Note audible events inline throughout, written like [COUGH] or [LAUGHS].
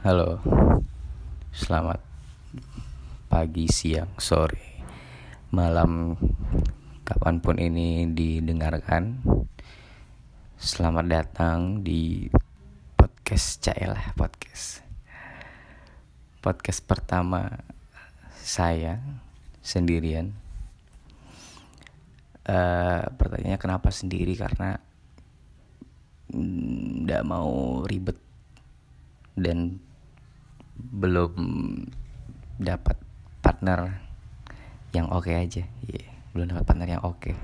Halo, selamat pagi, siang, sore, malam, kapan pun ini didengarkan. Selamat datang di podcast Caelah Podcast. Podcast pertama saya sendirian. Uh, pertanyaannya kenapa sendiri karena tidak mau ribet dan belum dapat partner yang oke okay aja. Yeah, belum dapat partner yang oke. Okay.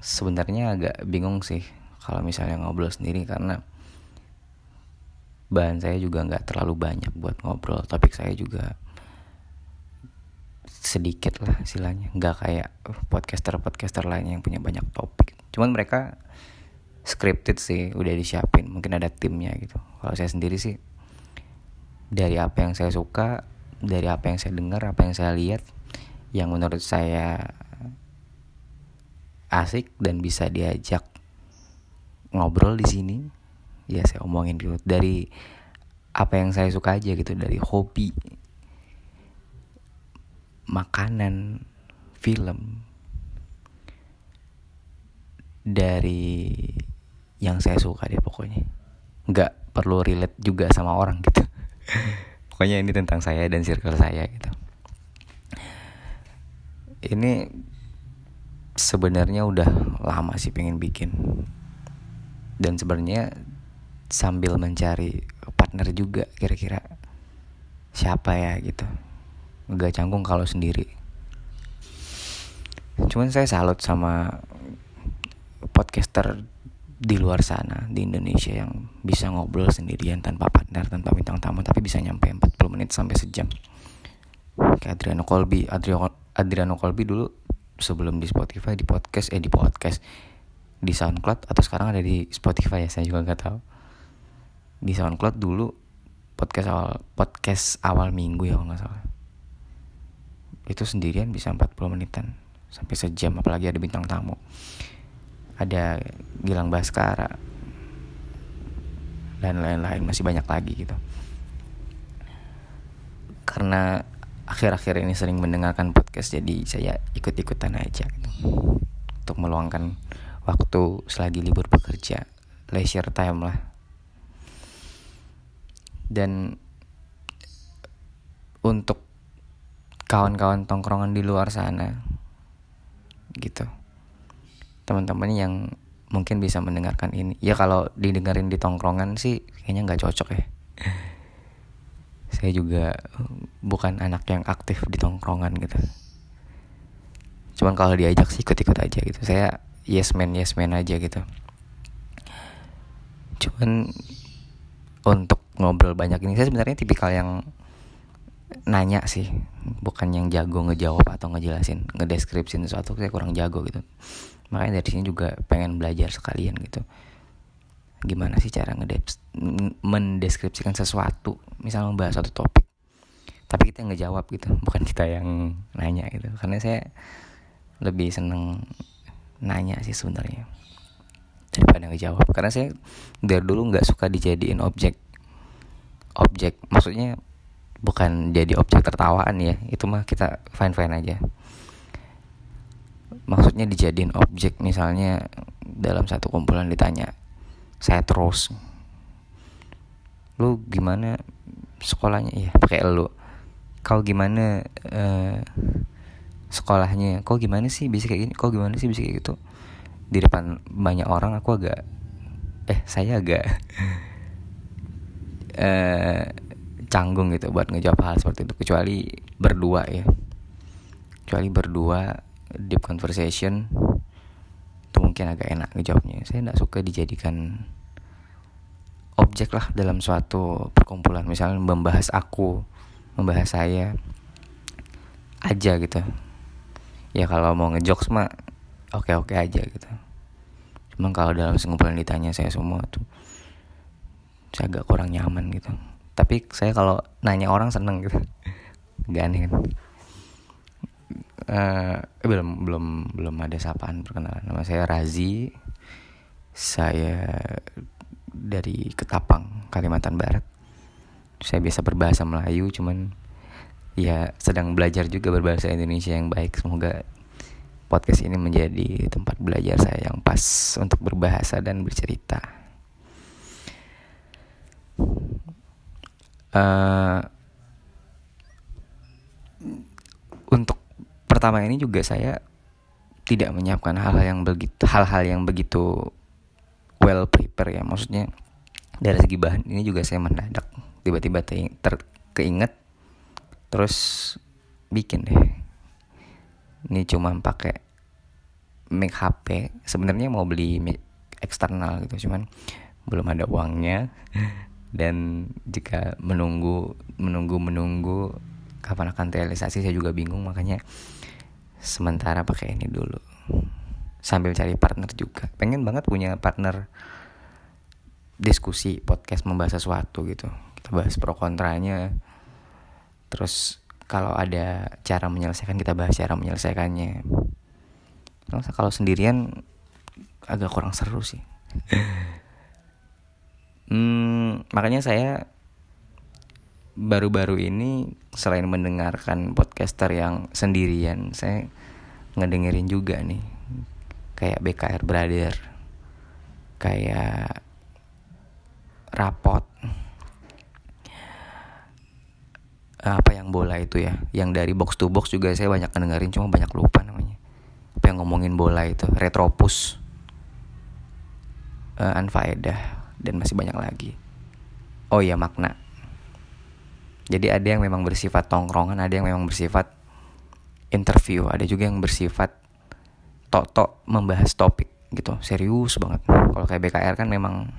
sebenarnya agak bingung sih kalau misalnya ngobrol sendiri karena bahan saya juga nggak terlalu banyak buat ngobrol. Topik saya juga sedikit lah istilahnya. Nggak kayak podcaster podcaster lain yang punya banyak topik. Cuman mereka scripted sih udah disiapin. Mungkin ada timnya gitu. Kalau saya sendiri sih dari apa yang saya suka dari apa yang saya dengar apa yang saya lihat yang menurut saya asik dan bisa diajak ngobrol di sini ya saya omongin dulu. Dari apa yang saya suka aja gitu dari hobi makanan film dari yang saya suka deh pokoknya. Nggak perlu relate juga sama orang gitu pokoknya ini tentang saya dan circle saya gitu. Ini sebenarnya udah lama sih pengen bikin. Dan sebenarnya sambil mencari partner juga kira-kira siapa ya gitu. Nggak canggung kalau sendiri. Cuman saya salut sama podcaster di luar sana di Indonesia yang bisa ngobrol sendirian tanpa partner tanpa bintang tamu tapi bisa nyampe 40 menit sampai sejam. Kayak Adriano Colby Adriano, Adriano Colby dulu sebelum di Spotify di podcast eh di podcast di SoundCloud atau sekarang ada di Spotify ya saya juga nggak tahu. Di SoundCloud dulu podcast awal podcast awal minggu ya kalau nggak salah. Itu sendirian bisa 40 menitan sampai sejam apalagi ada bintang tamu ada Gilang Baskara. Dan lain-lain masih banyak lagi gitu. Karena akhir-akhir ini sering mendengarkan podcast jadi saya ikut-ikutan aja gitu. Untuk meluangkan waktu selagi libur bekerja. Leisure time lah. Dan untuk kawan-kawan tongkrongan di luar sana gitu teman-teman yang mungkin bisa mendengarkan ini. Ya kalau didengarin di tongkrongan sih kayaknya nggak cocok ya. [LAUGHS] Saya juga bukan anak yang aktif di tongkrongan gitu. Cuman kalau diajak sih ikut-ikut aja gitu. Saya yes man yes man aja gitu. Cuman untuk ngobrol banyak ini saya sebenarnya tipikal yang nanya sih. Bukan yang jago ngejawab atau ngejelasin ngedeskripsin sesuatu saya kurang jago gitu makanya dari sini juga pengen belajar sekalian gitu. Gimana sih cara mendeskripsikan sesuatu? Misalnya membahas satu topik tapi kita ngejawab gitu. [LAUGHS] Bukan kita yang nanya gitu. Karena saya lebih seneng nanya sih sebenarnya daripada ngejawab. Karena saya dari dulu nggak suka dijadiin objek objek maksudnya bukan jadi objek tertawaan ya. Itu mah kita fine fine aja maksudnya dijadiin objek misalnya dalam satu kumpulan ditanya saya terus. Lu gimana sekolahnya? Ya pakai lu. Kau gimana uh, sekolahnya? Kau gimana sih bisa kayak gini? Kau gimana sih bisa kayak gitu? Di depan banyak orang aku agak eh saya agak uh, [LAUGHS] canggung gitu buat ngejawab hal seperti itu. Kecuali berdua ya. Kecuali berdua deep conversation itu mungkin agak enak ngejawabnya. Saya tidak suka dijadikan objek lah dalam suatu perkumpulan. Misalnya membahas aku membahas saya aja gitu. Ya kalau mau ngejokes mah oke oke aja gitu. Cuman kalau dalam sekumpulan ditanya saya semua tuh saya agak kurang nyaman gitu. Tapi saya kalau nanya orang seneng gitu. [LAUGHS] Gak aneh kan uh, belum belum belum ada sapaan perkenalan. Nama saya Razi. Saya dari Ketapang Kalimantan Barat. Saya bisa berbahasa Melayu cuman ya sedang belajar juga berbahasa Indonesia yang baik. Semoga podcast ini menjadi tempat belajar saya yang pas untuk berbahasa dan bercerita. Uh, untuk pertama ini juga saya tidak menyiapkan hal-hal yang begitu hal-hal yang begitu well prepare ya. Maksudnya dari segi bahan ini juga saya mendadak. Tiba-tiba ter keinget terus bikin deh. Ini cuma pakai mic HP sebenarnya mau beli mic eksternal gitu cuman belum ada uangnya. [LAUGHS] Dan jika menunggu menunggu menunggu kapan akan realisasi saya juga bingung. Makanya sementara pakai ini dulu. Sambil cari partner juga. Pengen banget punya partner diskusi podcast membahas sesuatu gitu. Kita bahas pro kontranya. Terus kalau ada cara menyelesaikan kita bahas cara menyelesaikannya. Kalau sendirian agak kurang seru sih. [LAUGHS] Hmm, makanya saya baru-baru ini selain mendengarkan podcaster yang sendirian saya ngedengerin juga nih kayak BKR Brother kayak rapot. Apa yang bola itu ya? Yang dari box to box juga saya banyak ngedengerin cuma banyak lupa namanya. Apa yang ngomongin bola itu? Retropus uh, anfaedah dan masih banyak lagi. Oh iya makna jadi ada yang memang bersifat tongkrongan, ada yang memang bersifat interview, ada juga yang bersifat tok-tok membahas topik gitu, serius banget. Kalau kayak BKR kan memang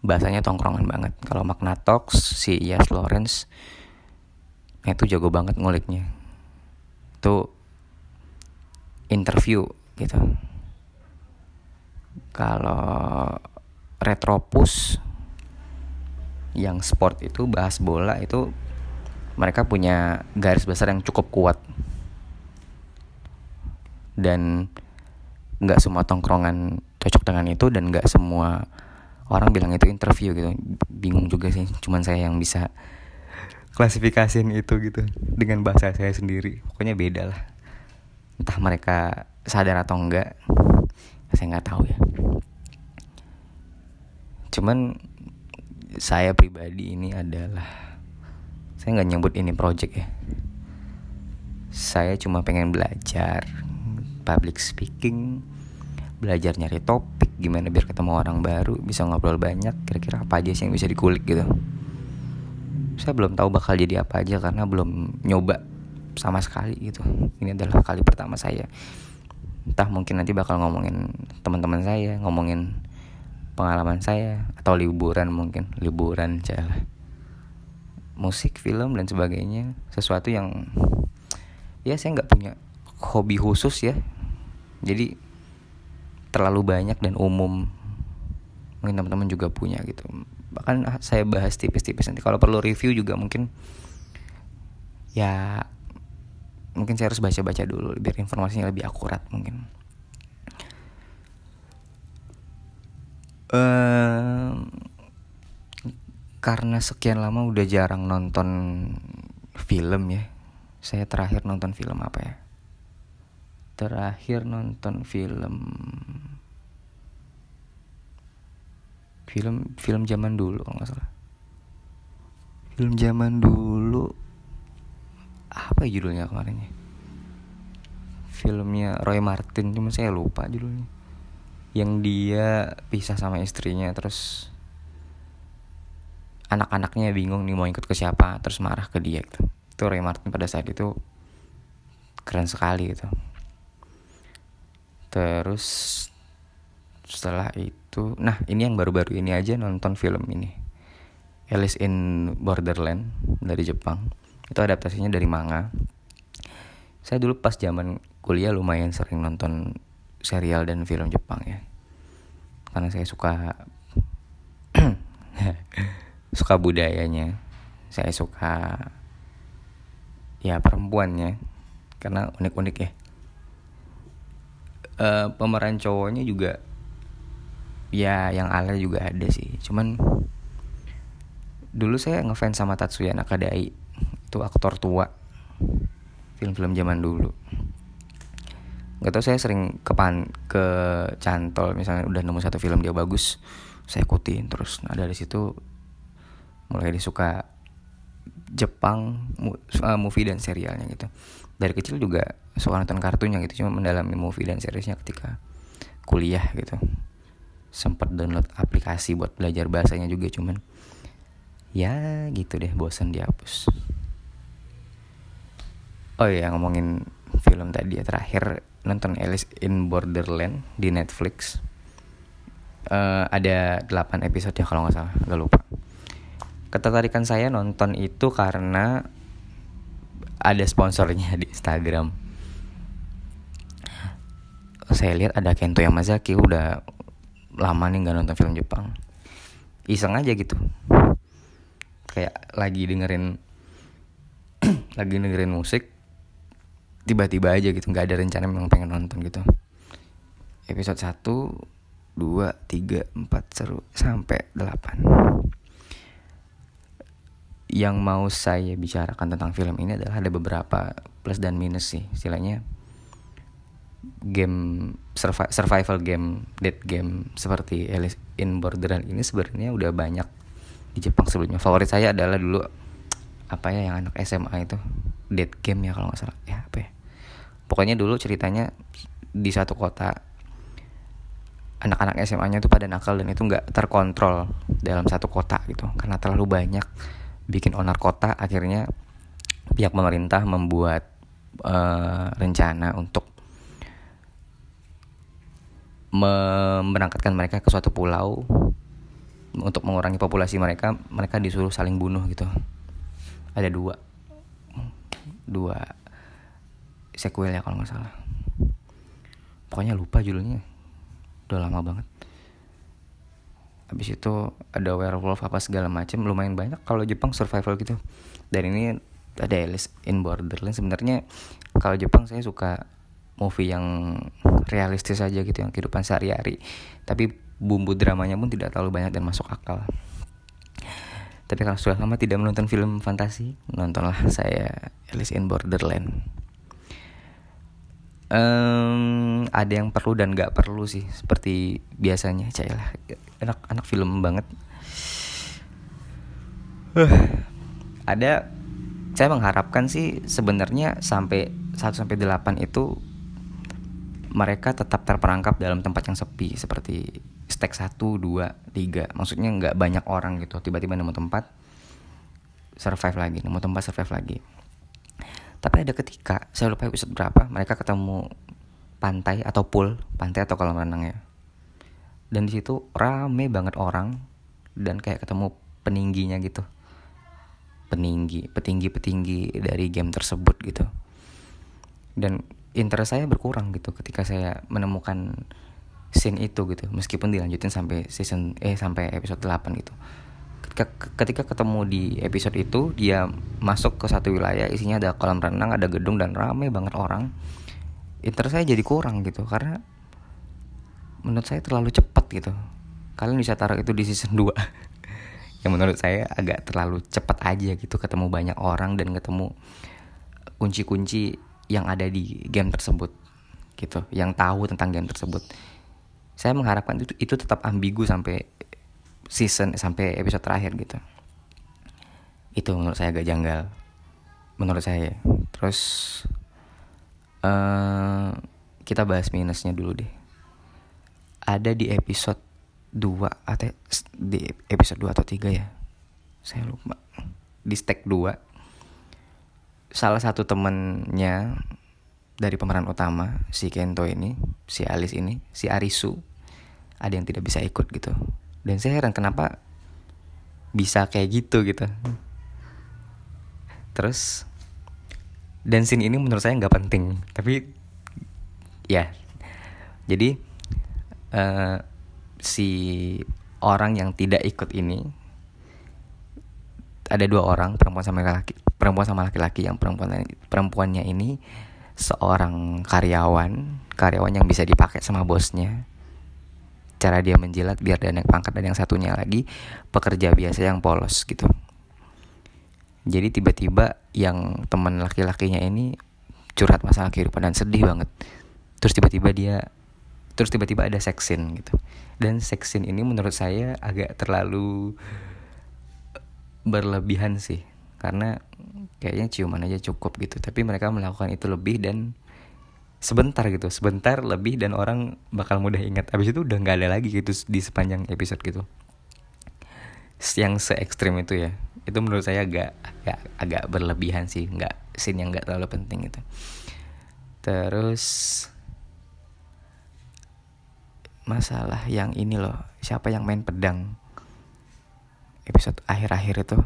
bahasanya tongkrongan banget. Kalau Magna Talks si Yas Lawrence itu jago banget nguliknya. Itu interview gitu. Kalau Retropus yang sport itu bahas bola itu mereka punya garis besar yang cukup kuat. Dan nggak semua tongkrongan cocok dengan itu dan nggak semua orang bilang itu interview gitu. Bingung juga sih cuman saya yang bisa klasifikasiin itu gitu dengan bahasa saya sendiri. Pokoknya beda lah. Entah mereka sadar atau enggak saya nggak tahu ya. Cuman saya pribadi ini adalah saya nggak nyebut ini project ya. Saya cuma pengen belajar public speaking belajar nyari topik gimana biar ketemu orang baru bisa ngobrol banyak kira-kira apa aja sih yang bisa dikulik gitu. Saya belum tahu bakal jadi apa aja karena belum nyoba sama sekali gitu. Ini adalah kali pertama saya. Entah mungkin nanti bakal ngomongin teman-teman saya ngomongin pengalaman saya atau liburan mungkin liburan jalan. Musik film dan sebagainya sesuatu yang ya saya nggak punya hobi khusus ya. Jadi terlalu banyak dan umum mungkin teman-teman juga punya gitu. Bahkan saya bahas tipis-tipis nanti. Kalau perlu review juga mungkin ya mungkin saya harus baca-baca dulu biar informasinya lebih akurat mungkin karena sekian lama udah jarang nonton film ya. Saya terakhir nonton film apa ya? Terakhir nonton film film film zaman dulu kalau nggak salah. Film zaman dulu apa ya judulnya kemarinnya? Filmnya Roy Martin cuma saya lupa judulnya yang dia pisah sama istrinya terus anak-anaknya bingung nih mau ikut ke siapa terus marah ke dia gitu. Itu Ray Martin pada saat itu keren sekali gitu. Terus setelah itu nah ini yang baru-baru ini aja nonton film ini. Alice in Borderland dari Jepang. Itu adaptasinya dari manga. Saya dulu pas zaman kuliah lumayan sering nonton serial dan film Jepang ya. Karena saya suka [CLEARS THROAT] suka budayanya. Saya suka ya perempuannya. Karena unik-unik ya. Uh, pemeran cowoknya juga ya yang ala juga ada sih. Cuman dulu saya ngefans sama Tatsuya Nakadai. Itu aktor tua. Film-film zaman dulu nggak tau saya sering kepan ke cantol misalnya udah nemu satu film dia bagus saya ikutin terus. Nah dari situ mulai disuka Jepang uh, movie dan serialnya gitu. Dari kecil juga suka nonton kartunya gitu cuma mendalami movie dan seriesnya ketika kuliah gitu. Sempat download aplikasi buat belajar bahasanya juga cuman ya gitu deh bosan dihapus. Oh iya ngomongin film tadi ya terakhir nonton Alice in Borderland di Netflix. Uh, ada 8 episode ya kalau nggak salah nggak lupa. Ketertarikan saya nonton itu karena ada sponsornya di Instagram. Saya lihat ada Kento Yamazaki udah lama nih nggak nonton film Jepang. Iseng aja gitu. Kayak lagi dengerin [CLEARS THROAT] lagi dengerin musik tiba-tiba aja gitu nggak ada rencana memang pengen nonton gitu. Episode 1 2 3 4 seru sampai 8 yang mau saya bicarakan tentang film ini adalah ada beberapa plus dan minus sih. Istilahnya game survival game dead game seperti Alice in Borderland ini sebenarnya udah banyak di Jepang sebelumnya. Favorit saya adalah dulu apa ya yang anak SMA itu. Dead game ya kalau nggak salah. Ya apa ya pokoknya dulu ceritanya di satu kota anak-anak SMA-nya itu pada nakal dan itu nggak terkontrol dalam satu kota gitu karena terlalu banyak bikin onar kota akhirnya pihak pemerintah membuat uh, rencana untuk memberangkatkan mereka ke suatu pulau untuk mengurangi populasi mereka mereka disuruh saling bunuh gitu. Ada dua dua sequel ya kalau nggak salah. Pokoknya lupa judulnya. Udah lama banget. Habis itu ada werewolf apa segala macam lumayan banyak kalau Jepang survival gitu. Dan ini ada Alice in Borderland sebenarnya kalau Jepang saya suka movie yang realistis aja gitu yang kehidupan sehari-hari. Tapi bumbu dramanya pun tidak terlalu banyak dan masuk akal. Tapi kalau sudah lama tidak menonton film fantasi nontonlah saya Alice in Borderland um, ada yang perlu dan nggak perlu sih seperti biasanya lah anak anak film banget. Uh, ada saya mengharapkan sih sebenarnya sampai 1 sampai 8 itu mereka tetap terperangkap dalam tempat yang sepi seperti stack 1, 2, 3 maksudnya nggak banyak orang gitu. Tiba-tiba nemu tempat survive lagi nemu tempat survive lagi tapi ada ketika saya lupa episode berapa mereka ketemu pantai atau pool pantai atau kolam renang ya. Dan di situ rame banget orang dan kayak ketemu peningginya gitu. Peninggi petinggi petinggi dari game tersebut gitu. Dan interest saya berkurang gitu ketika saya menemukan scene itu gitu meskipun dilanjutin sampai season eh sampai episode 8 gitu ketika, ketemu di episode itu dia masuk ke satu wilayah isinya ada kolam renang ada gedung dan ramai banget orang. Interest saya jadi kurang gitu karena menurut saya terlalu cepat gitu. Kalian bisa taruh itu di season 2 [LAUGHS] yang menurut saya agak terlalu cepat aja gitu ketemu banyak orang dan ketemu kunci-kunci yang ada di game tersebut gitu yang tahu tentang game tersebut. Saya mengharapkan itu itu tetap ambigu sampai season sampai episode terakhir gitu. Itu menurut saya agak janggal. Menurut saya. Terus uh, kita bahas minusnya dulu deh. Ada di episode 2 atau di episode 2 atau 3 ya? Saya lupa. Di stack 2 salah satu temennya dari pemeran utama si Kento ini, si Alice ini, si Arisu ada yang tidak bisa ikut gitu. Dan saya heran kenapa bisa kayak gitu gitu. Terus dan scene ini menurut saya nggak penting, tapi ya. Jadi uh, si orang yang tidak ikut ini ada dua orang perempuan sama laki perempuan sama laki-laki yang perempuan perempuannya ini seorang karyawan karyawan yang bisa dipakai sama bosnya cara dia menjilat biar dia naik pangkat dan yang satunya lagi pekerja biasa yang polos gitu. Jadi tiba-tiba yang teman laki-lakinya ini curhat masalah kehidupan dan sedih banget. Terus tiba-tiba dia terus tiba-tiba ada sex scene gitu. Dan sex scene ini menurut saya agak terlalu berlebihan sih. Karena kayaknya ciuman aja cukup gitu. Tapi mereka melakukan itu lebih dan sebentar gitu sebentar lebih dan orang bakal mudah ingat. Habis itu udah nggak ada lagi gitu di sepanjang episode gitu. Yang se ekstrim itu ya itu menurut saya agak agak agak berlebihan sih nggak scene yang nggak terlalu penting gitu. Terus masalah yang ini loh siapa yang main pedang? Episode akhir-akhir itu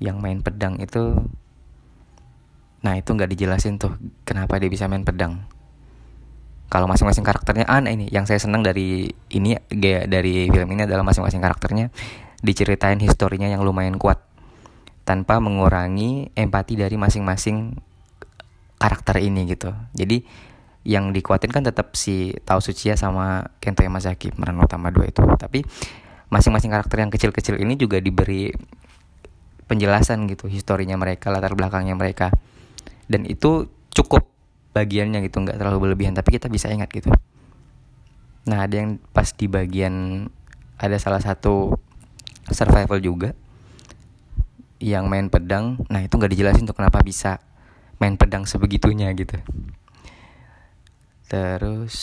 yang main pedang itu nah itu nggak dijelasin tuh kenapa dia bisa main pedang. Kalau masing-masing karakternya ah nah ini yang saya senang dari ini dari film ini adalah masing-masing karakternya diceritain historinya yang lumayan kuat tanpa mengurangi empati dari masing-masing karakter ini gitu. Jadi yang dikuatin kan tetap si Tao Suchiya sama Kento Yamazaki peran utama dua itu. Tapi masing-masing karakter yang kecil-kecil ini juga diberi penjelasan gitu historinya mereka latar belakangnya mereka dan itu cukup bagiannya gitu nggak terlalu berlebihan tapi kita bisa ingat gitu. Nah ada yang pas di bagian ada salah satu survival juga yang main pedang. Nah itu nggak dijelasin tuh kenapa bisa main pedang sebegitunya gitu. Terus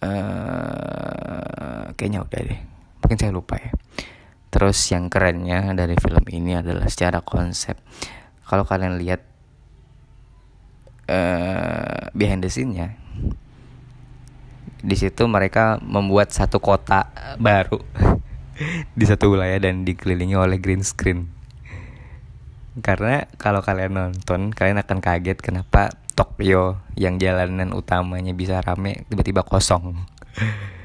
uh, kayaknya udah deh. Mungkin saya lupa ya terus yang kerennya dari film ini adalah secara konsep. Kalau kalian lihat uh, behind the scene-nya di situ mereka membuat satu kota baru [LAUGHS] di satu wilayah dan dikelilingi oleh green screen. Karena kalau kalian nonton kalian akan kaget kenapa Tokyo yang jalanan utamanya bisa rame tiba-tiba kosong [LAUGHS]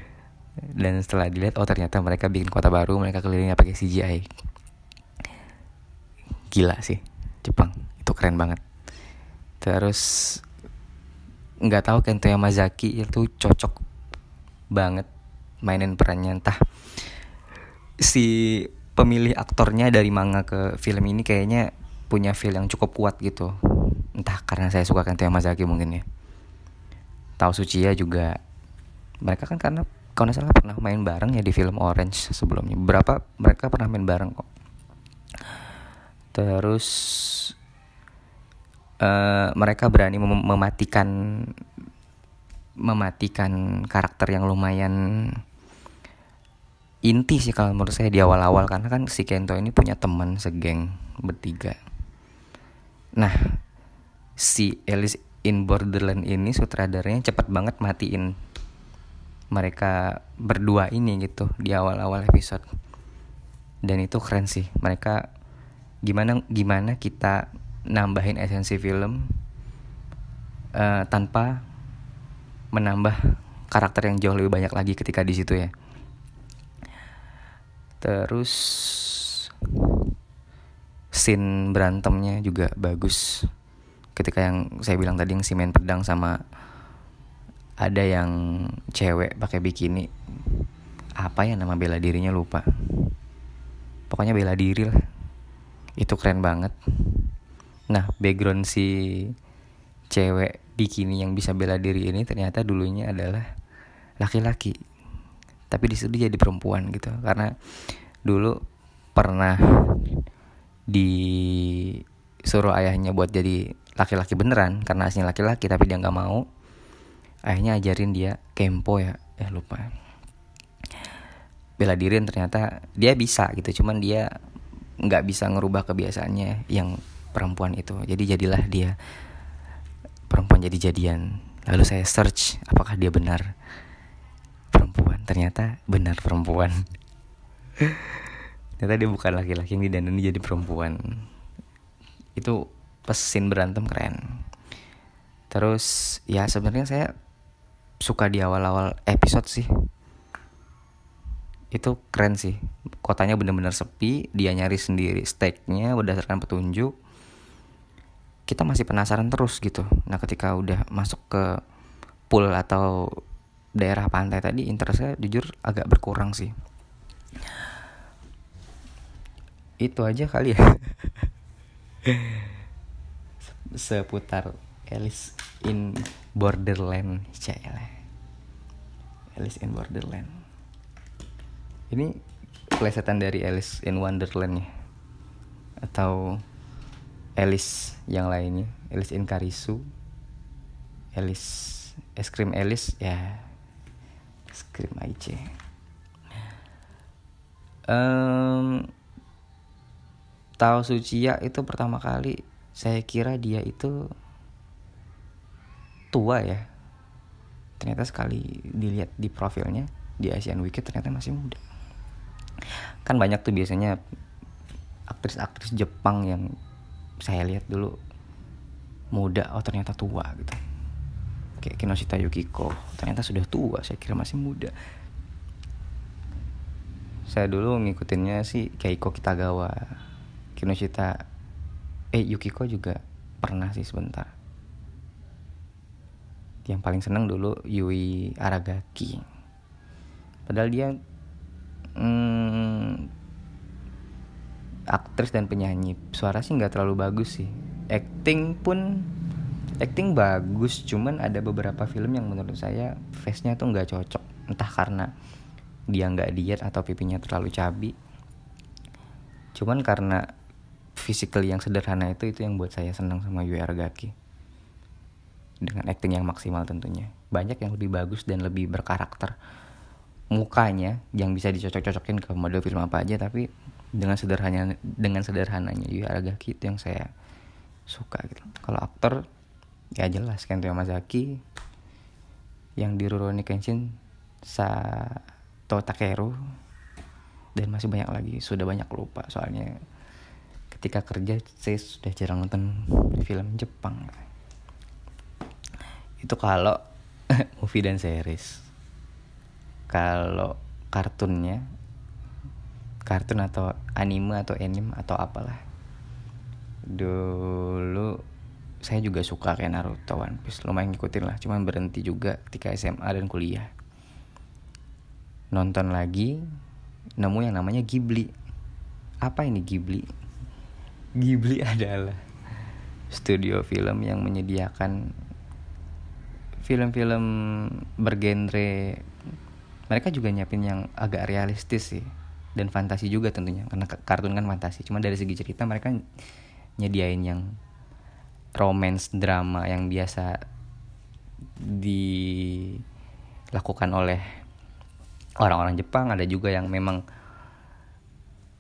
dan setelah dilihat oh ternyata mereka bikin kota baru mereka kelilingnya pakai CGI gila sih Jepang. Itu keren banget. Terus nggak tahu Kento Yamazaki itu cocok banget mainin perannya. Entah si pemilih aktornya dari manga ke film ini kayaknya punya feel yang cukup kuat gitu. Entah karena saya suka Kento Yamazaki mungkin ya. Tao Suchiya juga. Mereka kan karena kalau salah pernah main bareng ya di film Orange sebelumnya. Berapa mereka pernah main bareng kok. Terus uh, mereka berani mem mematikan mematikan karakter yang lumayan inti sih kalau menurut saya di awal-awal. Karena kan si Kento ini punya teman segeng bertiga. Nah, si Alice in Borderland ini sutradaranya cepat banget matiin mereka berdua ini gitu di awal-awal episode. Dan itu keren sih. Mereka gimana gimana kita nambahin esensi film uh, tanpa menambah karakter yang jauh lebih banyak lagi ketika di situ ya terus scene berantemnya juga bagus ketika yang saya bilang tadi yang si main pedang sama ada yang cewek pakai bikini. Apa ya nama bela dirinya lupa. Pokoknya bela diri lah. Itu keren banget. Nah background si cewek bikini yang bisa bela diri ini ternyata dulunya adalah laki-laki. Tapi di situ jadi perempuan gitu. Karena dulu pernah disuruh ayahnya buat jadi laki-laki beneran karena aslinya laki-laki tapi dia nggak mau ayahnya ajarin dia kempo ya. Eh lupa. Bela diri ternyata dia bisa gitu. Cuman dia nggak bisa ngerubah kebiasaannya yang perempuan itu. Jadi jadilah dia perempuan jadi jadian. Lalu saya search apakah dia benar perempuan. Ternyata benar perempuan. Ternyata dia bukan laki-laki yang didandani jadi perempuan. Itu pesin berantem keren. Terus ya sebenarnya saya suka di awal-awal episode sih. Itu keren sih. Kotanya bener-bener sepi dia nyari sendiri stake-nya berdasarkan petunjuk. Kita masih penasaran terus gitu. Nah ketika udah masuk ke pool atau daerah pantai tadi interestnya jujur agak berkurang sih. Itu aja kali ya. [LAUGHS] Seputar Alice in Borderland Cailah Alice in Borderland. Ini plesetan dari Alice in Wonderland ya atau Alice yang lainnya. Alice in Karisu. Alice es krim Alice ya. Es krim aja um, Tao Sucia itu pertama kali saya kira dia itu tua ya. Ternyata sekali dilihat di profilnya di Asian Wicked ternyata masih muda. Kan banyak tuh biasanya aktris-aktris Jepang yang saya lihat dulu muda oh ternyata tua gitu. Kayak Kinoshita Yukiko ternyata sudah tua saya kira masih muda. Saya dulu ngikutinnya sih Keiko Kitagawa. Kinoshita eh Yukiko juga pernah sih sebentar yang paling seneng dulu Yui Aragaki. Padahal dia hmm, aktris dan penyanyi. Suara sih nggak terlalu bagus sih. Acting pun acting bagus cuman ada beberapa film yang menurut saya face-nya tuh nggak cocok. Entah karena dia nggak diet atau pipinya terlalu cabi. Cuman karena physically yang sederhana itu itu yang buat saya senang sama Yui Aragaki dengan acting yang maksimal tentunya. Banyak yang lebih bagus dan lebih berkarakter. Mukanya yang bisa dicocok-cocokin ke model film apa aja tapi dengan sederhananya dengan sederhananya. Yu Aragaki itu yang saya suka gitu. Kalau aktor ya jelas. Kento Yamazaki yang di Rurouni Kenshin Sato Takeru dan masih banyak lagi. Sudah banyak lupa soalnya. Ketika kerja saya sudah jarang nonton film Jepang itu kalau [LAUGHS] movie dan series. Kalau kartunnya kartun atau anime atau anime atau apalah. Dulu saya juga suka kayak Naruto One Piece. Lumayan ngikutin lah cuman berhenti juga ketika SMA dan kuliah. Nonton lagi nemu yang namanya Ghibli. Apa ini Ghibli? Ghibli [LAUGHS] adalah studio film yang menyediakan film-film bergenre mereka juga nyiapin yang agak realistis sih. Dan fantasi juga tentunya karena kartun kan fantasi. Cuma dari segi cerita mereka nyediain yang romance drama yang biasa dilakukan oleh orang-orang Jepang. Ada juga yang memang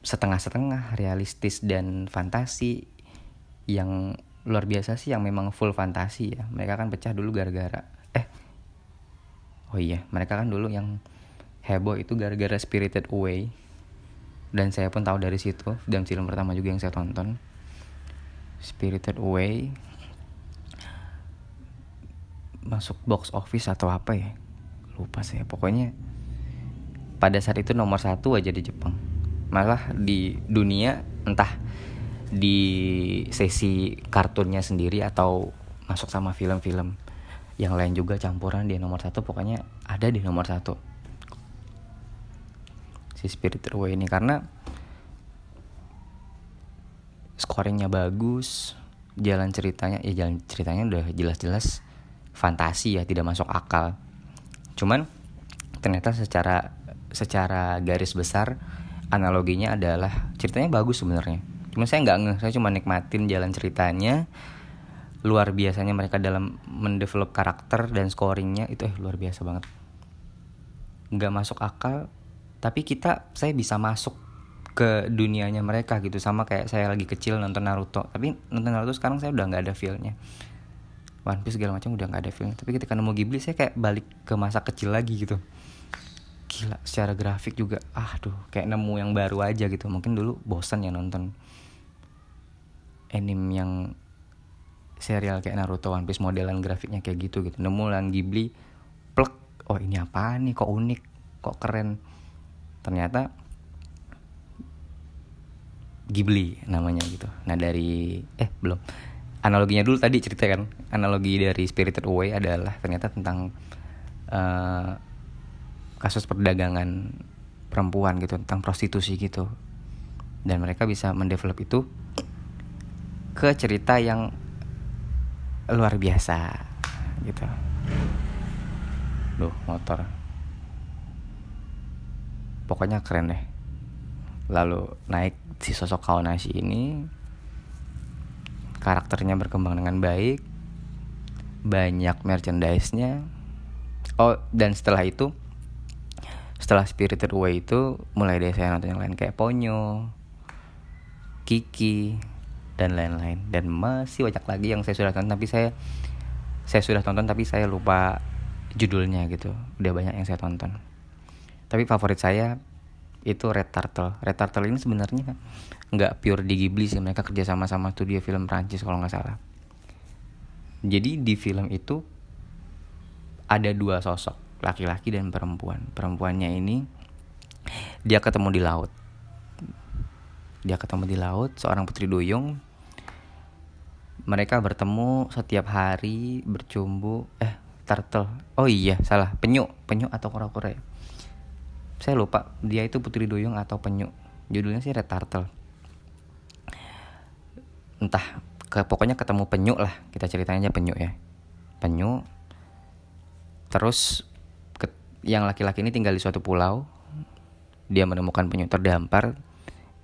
setengah-setengah realistis dan fantasi. Yang luar biasa sih yang memang full fantasi ya. Mereka kan pecah dulu gara-gara oh iya mereka kan dulu yang heboh itu gara-gara Spirited Away. Dan saya pun tahu dari situ dan film pertama juga yang saya tonton. Spirited Away. Masuk box office atau apa ya? Lupa saya. Pokoknya pada saat itu nomor satu aja di Jepang. Malah di dunia entah di sesi kartunnya sendiri atau masuk sama film-film yang lain juga campuran di nomor satu pokoknya ada di nomor satu. Si Spirit Away ini karena scoringnya bagus jalan ceritanya ya jalan ceritanya udah jelas-jelas fantasi ya tidak masuk akal. Cuman ternyata secara secara garis besar analoginya adalah ceritanya bagus sebenarnya. Cuma saya nggak ngeh saya cuma nikmatin jalan ceritanya luar biasanya mereka dalam mendevelop karakter dan scoringnya itu eh luar biasa banget. Nggak masuk akal tapi kita saya bisa masuk ke dunianya mereka gitu. Sama kayak saya lagi kecil nonton Naruto. Tapi nonton Naruto sekarang saya udah nggak ada feelnya. One Piece segala macam udah nggak ada feelnya. Tapi ketika nemu Ghibli saya kayak balik ke masa kecil lagi gitu. Gila secara grafik juga ah tuh kayak nemu yang baru aja gitu. Mungkin dulu bosan ya nonton anime yang serial kayak Naruto One Piece modelan grafiknya kayak gitu gitu. Nemu lang Ghibli plek. Oh ini apa nih? Kok unik? Kok keren? Ternyata Ghibli namanya gitu. Nah dari eh belum. Analoginya dulu tadi cerita kan? Analogi dari Spirited Away adalah ternyata tentang uh, kasus perdagangan perempuan gitu tentang prostitusi gitu. Dan mereka bisa mendevelop itu ke cerita yang luar biasa gitu. Duh motor. Pokoknya keren deh. Lalu naik si sosok Kaonashi ini Karakternya berkembang dengan baik Banyak merchandise-nya. Oh dan setelah itu Setelah Spirited Away itu Mulai deh saya nonton yang lain kayak Ponyo Kiki dan lain-lain. Dan masih banyak lagi yang saya sudah tonton tapi saya saya sudah tonton tapi saya lupa judulnya gitu. Udah banyak yang saya tonton. Tapi favorit saya itu Red Turtle. Red Turtle ini sebenarnya nggak pure di Ghibli sih. Mereka kerja sama sama studio film Prancis kalau nggak salah. Jadi di film itu ada dua sosok laki-laki dan perempuan. Perempuannya ini dia ketemu di laut. Dia ketemu di laut seorang putri duyung mereka bertemu setiap hari bercumbu eh turtle. Oh iya salah. Penyu. Penyu atau kura-kura ya? Saya lupa. Dia itu putri duyung atau penyu. Judulnya sih red turtle. Entah ke pokoknya ketemu penyu lah. Kita ceritanya aja penyu ya. Penyu. Terus ke, yang laki-laki ini tinggal di suatu pulau. Dia menemukan penyu terdampar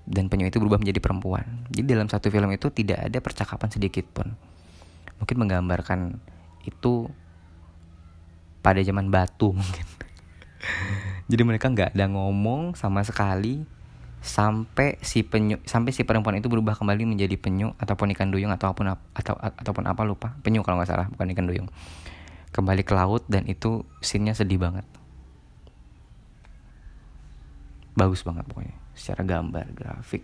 dan penyu itu berubah menjadi perempuan. Jadi dalam satu film itu tidak ada percakapan sedikit pun. Mungkin menggambarkan itu pada zaman batu [LAUGHS] mungkin. Jadi mereka nggak ada ngomong sama sekali sampai si penyu sampai si perempuan itu berubah kembali menjadi penyu ataupun ikan duyung ataupun atau ataupun apa lupa penyu kalau nggak salah bukan ikan duyung kembali ke laut dan itu scene sedih banget bagus banget pokoknya secara gambar grafik.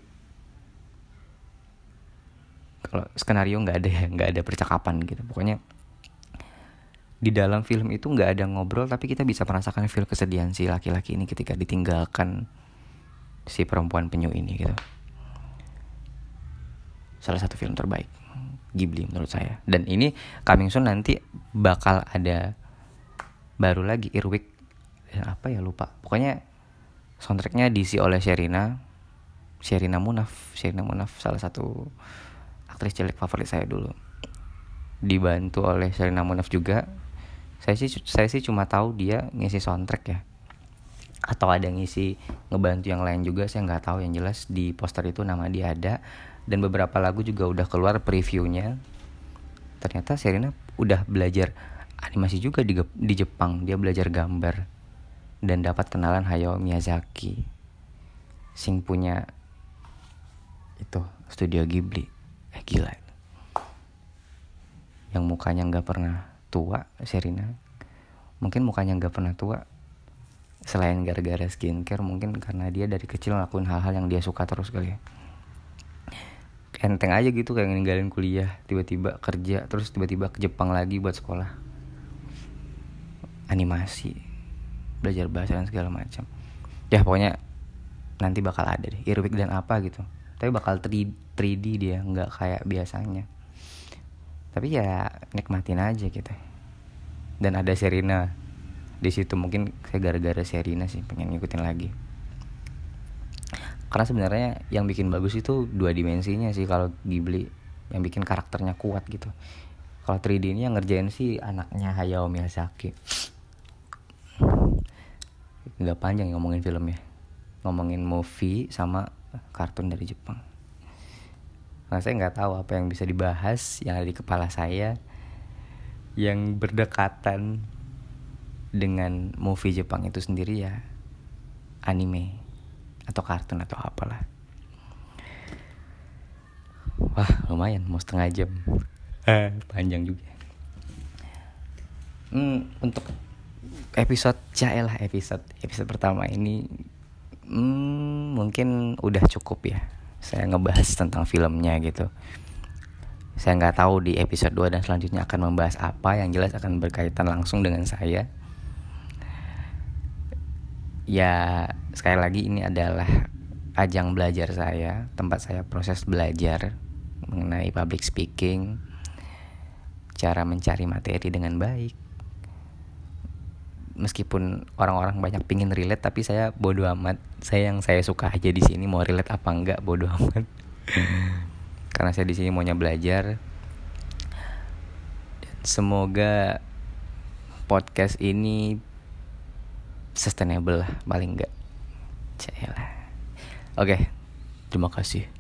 Kalau skenario nggak ada [LAUGHS] nggak ada percakapan gitu. Pokoknya di dalam film itu nggak ada ngobrol tapi kita bisa merasakan feel kesedihan si laki-laki ini ketika ditinggalkan si perempuan penyu ini gitu. Salah satu film terbaik Ghibli menurut saya. Dan ini coming soon nanti bakal ada baru lagi Irwik apa ya lupa. Pokoknya soundtracknya diisi oleh Sherina. Sherina Munaf. Sherina Munaf salah satu aktris cilik favorit saya dulu. Dibantu oleh Sherina Munaf juga. Saya sih saya sih cuma tahu dia ngisi soundtrack ya. Atau ada ngisi ngebantu yang lain juga saya nggak tahu. Yang jelas di poster itu nama dia ada. Dan beberapa lagu juga udah keluar previewnya. Ternyata Sherina udah belajar animasi juga di, di Jepang. Dia belajar gambar dan dapat kenalan Hayao Miyazaki. Sing punya itu studio Ghibli. Eh gila yang mukanya nggak pernah tua Serina. Mungkin mukanya nggak pernah tua. Selain gara-gara skincare mungkin karena dia dari kecil ngelakuin hal-hal yang dia suka terus kali ya. Enteng aja gitu kayak ninggalin kuliah tiba-tiba kerja terus tiba-tiba ke Jepang lagi buat sekolah. Animasi belajar bahasa dan segala macam. Ya pokoknya nanti bakal ada deh Irwik dan apa gitu. Tapi bakal 3, 3D dia nggak kayak biasanya. Tapi ya nikmatin aja gitu. Dan ada Serina. Di situ mungkin saya gara-gara Serina sih pengen ngikutin lagi. Karena sebenarnya yang bikin bagus itu dua dimensinya sih kalau Ghibli yang bikin karakternya kuat gitu. Kalau 3D ini yang ngerjain sih anaknya Hayao Miyazaki nggak panjang ngomongin film ya. Ngomongin movie sama kartun dari Jepang. Nah saya nggak tahu apa yang bisa dibahas yang ada di kepala saya yang berdekatan dengan movie Jepang itu sendiri ya anime atau kartun atau apalah. Wah lumayan mau setengah jam. Eh, panjang juga. Hmm, untuk episode lah episode episode pertama ini hmm, mungkin udah cukup ya. Saya ngebahas tentang filmnya gitu. Saya nggak tahu di episode 2 dan selanjutnya akan membahas apa yang jelas akan berkaitan langsung dengan saya. Ya sekali lagi ini adalah ajang belajar saya tempat saya proses belajar mengenai public speaking cara mencari materi dengan baik meskipun orang-orang banyak pingin relate tapi saya bodoh amat. Saya yang saya suka aja di sini mau relate apa enggak bodoh amat. [LAUGHS] Karena saya di sini maunya belajar. Semoga podcast ini sustainable lah paling enggak. Lah. Oke terima kasih